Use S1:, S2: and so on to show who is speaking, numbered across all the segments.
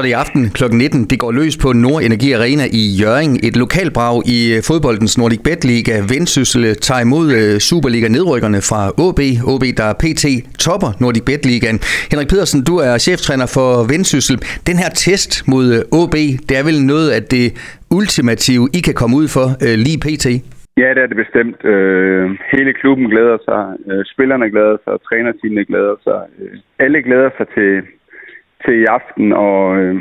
S1: så er det i aften kl. 19. Det går løs på Nord Energi Arena i Jøring. Et lokalbrag i øh, fodboldens Nordic Bet Liga. Vendsyssel tager imod øh, Superliga nedrykkerne fra AB. AB, der er PT topper Nordic Bet Ligaen. Henrik Pedersen, du er cheftræner for Vendsyssel. Den her test mod øh, AB, det er vel noget af det ultimative, I kan komme ud for lige PT?
S2: Ja, det er det bestemt. hele klubben glæder sig, spillerne glæder sig, trænerteamene glæder sig. alle glæder sig til, til i aften, og øh,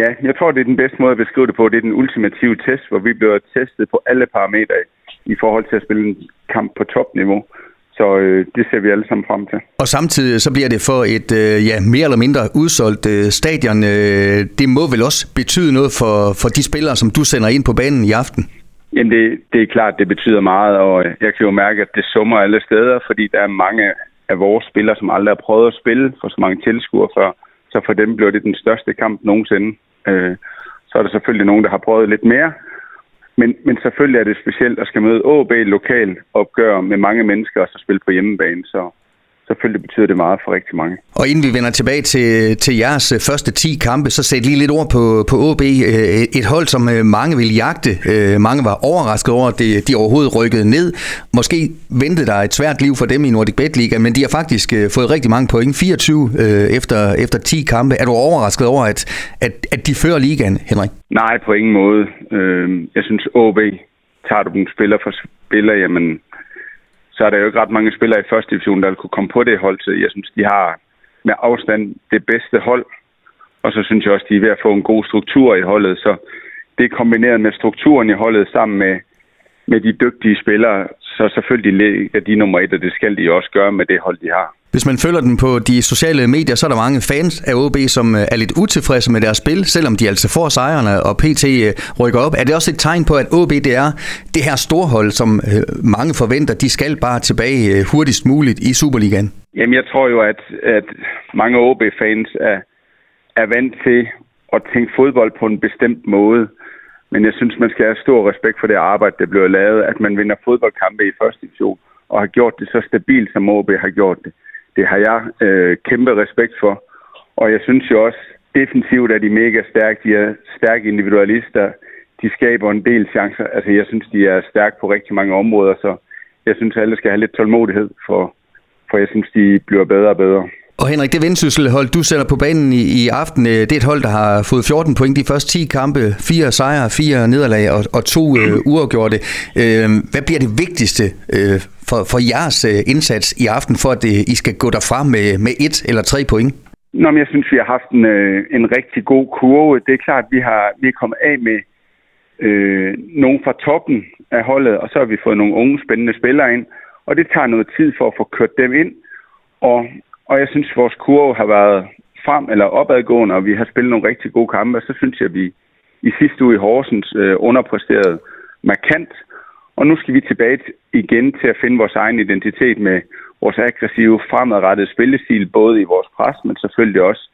S2: ja, jeg tror, det er den bedste måde at beskrive det på. Det er den ultimative test, hvor vi bliver testet på alle parametre i forhold til at spille en kamp på topniveau. Så øh, det ser vi alle sammen frem til.
S1: Og samtidig så bliver det for et øh, ja, mere eller mindre udsolgt øh, stadion. Øh, det må vel også betyde noget for, for de spillere, som du sender ind på banen i aften?
S2: Jamen det, det er klart, det betyder meget, og jeg kan jo mærke, at det summer alle steder, fordi der er mange af vores spillere, som aldrig har prøvet at spille for så mange tilskuere før. Så for dem blev det den største kamp nogensinde. Øh, så er der selvfølgelig nogen, der har prøvet lidt mere. Men, men selvfølgelig er det specielt at skal møde AB lokal opgør med mange mennesker og så spille på hjemmebane. Så, selvfølgelig betyder det meget for rigtig mange.
S1: Og inden vi vender tilbage til, til jeres øh, første 10 kampe, så sæt lige lidt ord på, på OB. Øh, et hold, som øh, mange ville jagte. Mange var overrasket over, at de overhovedet rykkede ned. Måske ventede der et svært liv for dem i Nordic Bet Liga, men de har faktisk fået rigtig mange point. 24 efter, efter 10 kampe. Er du overrasket over, at, at, at de fører ligaen, Henrik?
S2: Nej, på ingen måde. Jeg synes, OB tager du dem spiller for spiller, jamen så er der jo ikke ret mange spillere i første division, der vil kunne komme på det hold. Så jeg synes, de har med afstand det bedste hold. Og så synes jeg også, de er ved at få en god struktur i holdet. Så det kombineret med strukturen i holdet sammen med, med de dygtige spillere, så selvfølgelig er de nummer et, og det skal de også gøre med det hold, de har.
S1: Hvis man følger den på de sociale medier, så er der mange fans af OB, som øh, er lidt utilfredse med deres spil, selvom de altså får sejrene og PT øh, rykker op. Er det også et tegn på, at OB det er det her storhold, som øh, mange forventer, de skal bare tilbage hurtigst muligt i Superligaen?
S2: Jamen jeg tror jo, at, at mange OB-fans er, er vant til at tænke fodbold på en bestemt måde. Men jeg synes, man skal have stor respekt for det arbejde, der bliver lavet, at man vinder fodboldkampe i første division og har gjort det så stabilt, som OB har gjort det det har jeg øh, kæmpe respekt for. Og jeg synes jo også, defensivt er de mega stærke. De er stærke individualister. De skaber en del chancer. Altså, jeg synes, de er stærke på rigtig mange områder, så jeg synes, alle skal have lidt tålmodighed, for, for jeg synes, de bliver bedre og bedre.
S1: Og Henrik, det Vendsyssel-hold, du sætter på banen i, i aften, øh, det er et hold, der har fået 14 point de første 10 kampe. Fire sejre, fire nederlag og, og to øh, uafgjorte. Øh, hvad bliver det vigtigste øh, for, for jeres øh, indsats i aften, for at øh, I skal gå derfra med, med et eller tre point?
S2: Nå, men jeg synes, vi har haft en, øh, en rigtig god kurve. Det er klart, at vi, har, vi er kommet af med øh, nogen fra toppen af holdet, og så har vi fået nogle unge, spændende spillere ind. Og det tager noget tid for at få kørt dem ind. Og, og jeg synes, vores kurve har været frem eller opadgående, og vi har spillet nogle rigtig gode kampe. Og så synes jeg, at vi i sidste uge i Horsens øh, underpræsterede markant. Og nu skal vi tilbage igen til at finde vores egen identitet med vores aggressive, fremadrettede spillestil, både i vores pres, men selvfølgelig også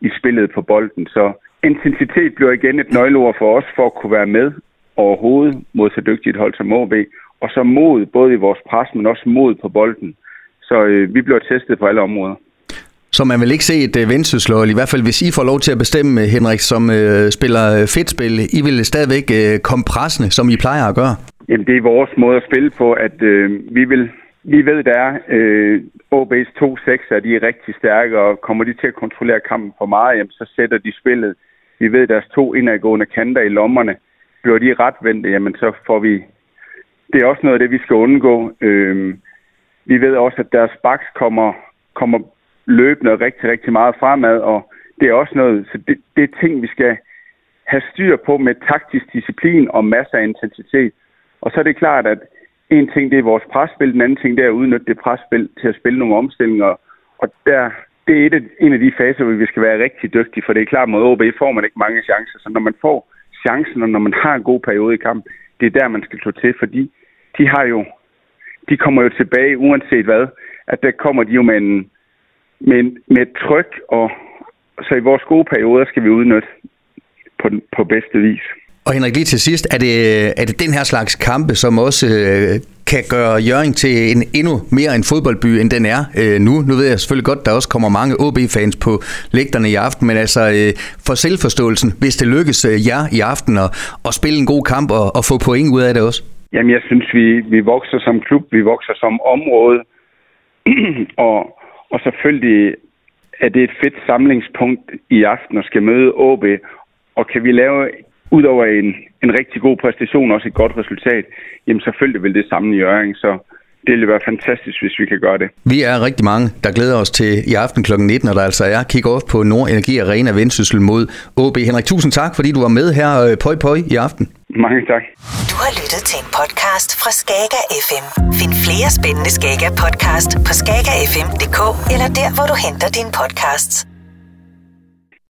S2: i spillet på bolden. Så intensitet bliver igen et nøgleord for os for at kunne være med overhovedet mod så dygtigt hold som OB, og så mod både i vores pres, men også mod på bolden. Så øh, vi bliver testet på alle områder.
S1: Så man vil ikke se et øh, uh, vendsyssel i hvert fald hvis I får lov til at bestemme, øh, Henrik, som øh, spiller øh, fedtspil, I vil stadigvæk øh, komme pressende, som I plejer at gøre?
S2: Jamen, det er vores måde at spille på, at øh, vi vil vi ved, der er øh, OB's to sekser, de er rigtig stærke, og kommer de til at kontrollere kampen for meget, jamen, så sætter de spillet. Vi ved, deres to indadgående kanter i lommerne, bliver de retvendte, jamen så får vi... Det er også noget af det, vi skal undgå. Øh, vi ved også, at deres baks kommer, kommer løbende rigtig, rigtig meget fremad, og det er også noget, så det, det er ting, vi skal have styr på med taktisk disciplin og masser af intensitet. Og så er det klart, at en ting det er vores presspil, den anden ting det er at udnytte det presspil til at spille nogle omstillinger. Og der, det er et, en af de faser, hvor vi skal være rigtig dygtige, for det er klart, mod OB får man ikke mange chancer. Så når man får chancen, og når man har en god periode i kamp, det er der, man skal slå til, fordi de har jo, de kommer jo tilbage uanset hvad, at der kommer de jo med, en, med, en, med et tryk, og så i vores gode perioder skal vi udnytte på, på bedste vis.
S1: Og Henrik, lige til sidst, er det, er det den her slags kampe, som også øh, kan gøre Jørgen til en endnu mere en fodboldby, end den er øh, nu. Nu ved jeg selvfølgelig godt, der også kommer mange OB-fans på lægterne i aften, men altså øh, for selvforståelsen, hvis det lykkes øh, jer i aften at, at spille en god kamp og, og få point ud af det også?
S2: Jamen, jeg synes, vi, vi vokser som klub, vi vokser som område, og, og selvfølgelig er det et fedt samlingspunkt i aften at skal møde OB, og kan vi lave udover en, en rigtig god præstation, også et godt resultat, jamen selvfølgelig vil det samme i Jørgen, så det ville være fantastisk, hvis vi kan gøre det.
S1: Vi er rigtig mange, der glæder os til i aften kl. 19, når der altså er kick-off på Nord Energi Arena Vendsyssel mod OB. Henrik, tusind tak, fordi du var med her øh, pøj pøj i aften.
S2: Mange tak.
S3: Du har lyttet til en podcast fra Skager FM. Find flere spændende Skager podcast på skagerfm.dk eller der, hvor du henter dine podcasts.